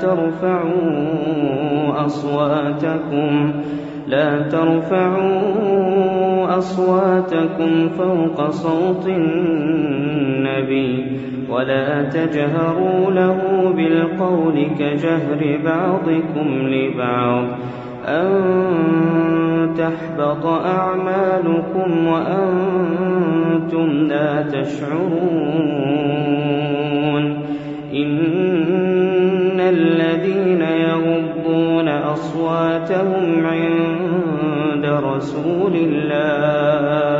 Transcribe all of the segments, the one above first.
ترفعوا أصواتكم لا ترفعوا أصواتكم فوق صوت النبي ولا تجهروا له بالقول كجهر بعضكم لبعض أن تحبط أعمالكم وأنتم لا تشعرون. إن أصواتهم عند رسول الله.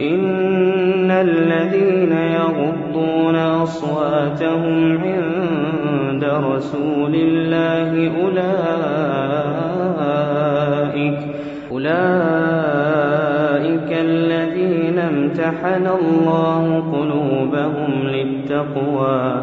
إن الذين يغضون أصواتهم عند رسول الله أولئك أولئك الذين امتحن الله قلوبهم للتقوى.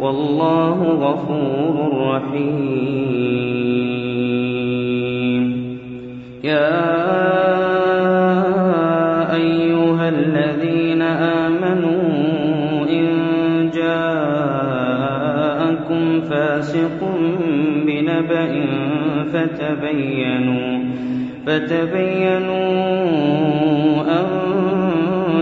والله غفور رحيم. يا أيها الذين آمنوا إن جاءكم فاسق بنبأ فتبينوا فتبينوا أن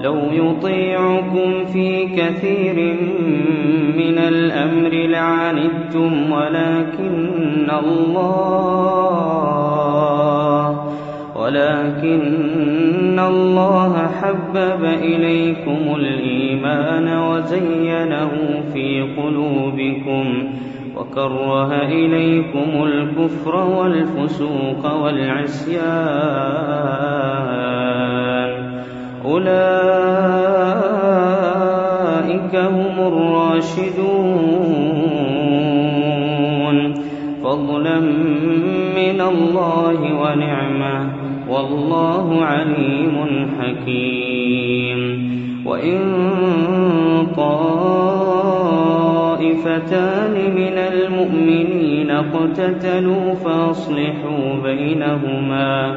لو يطيعكم في كثير من الأمر لعنتم ولكن الله ولكن الله حبب إليكم الإيمان وزينه في قلوبكم وكره إليكم الكفر والفسوق والعصيان. أولئك هم الراشدون. فضلا من الله ونعمة والله عليم حكيم. وإن طائفتان من المؤمنين اقتتلوا فأصلحوا بينهما.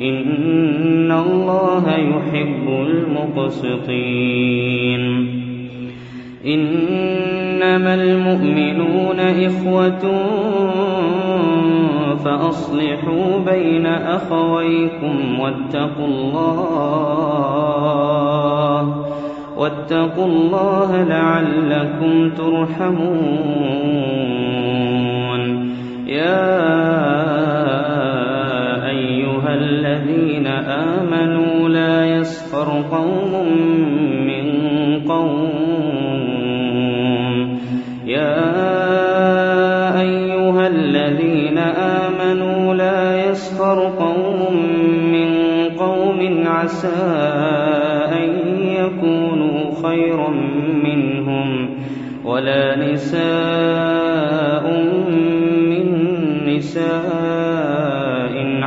إن الله يحب المقسطين إنما المؤمنون إخوة فأصلحوا بين أخويكم واتقوا الله واتقوا الله لعلكم ترحمون يا الذين آمنوا لا يسخر قوم من قوم. يا أيها الذين آمنوا لا يسخر قوم عسى أن يكونوا خيرا منهم. ولا نساء من نساء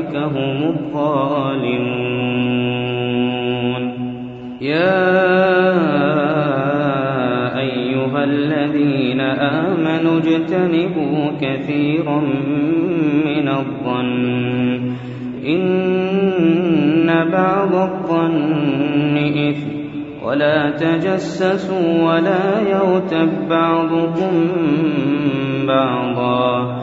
هم الظالمون. يا الذين آمنوا اجتنبوا كثيرا من الظن. إن بعض الظن إثم. ولا تجسسوا ولا يغتب بعضكم بعضا.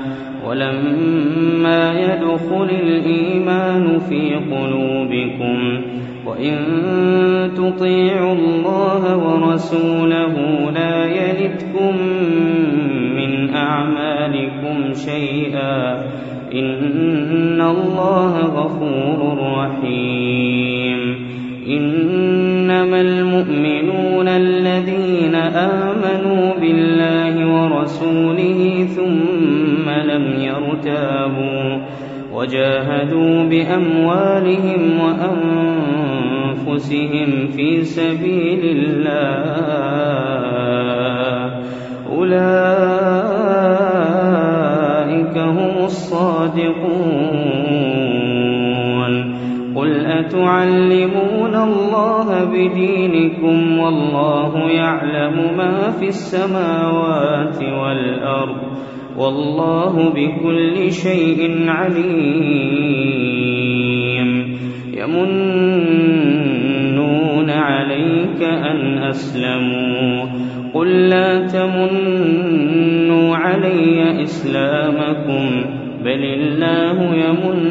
ولما يدخل الإيمان في قلوبكم وإن تطيعوا الله ورسوله لا يلتكم من أعمالكم شيئا إن الله غفور رحيم إنما المؤمنون الذين آمنوا ورسوله ثم لم يرتابوا وجاهدوا بأموالهم وأنفسهم في سبيل الله. أولئك هم الصادقون. قل أتعلمون الله بدينكم والله يعلم ما في السماوات والأرض والله بكل شيء عليم يمنون عليك أن أسلموا قل لا تمنوا علي إسلامكم بل الله يمن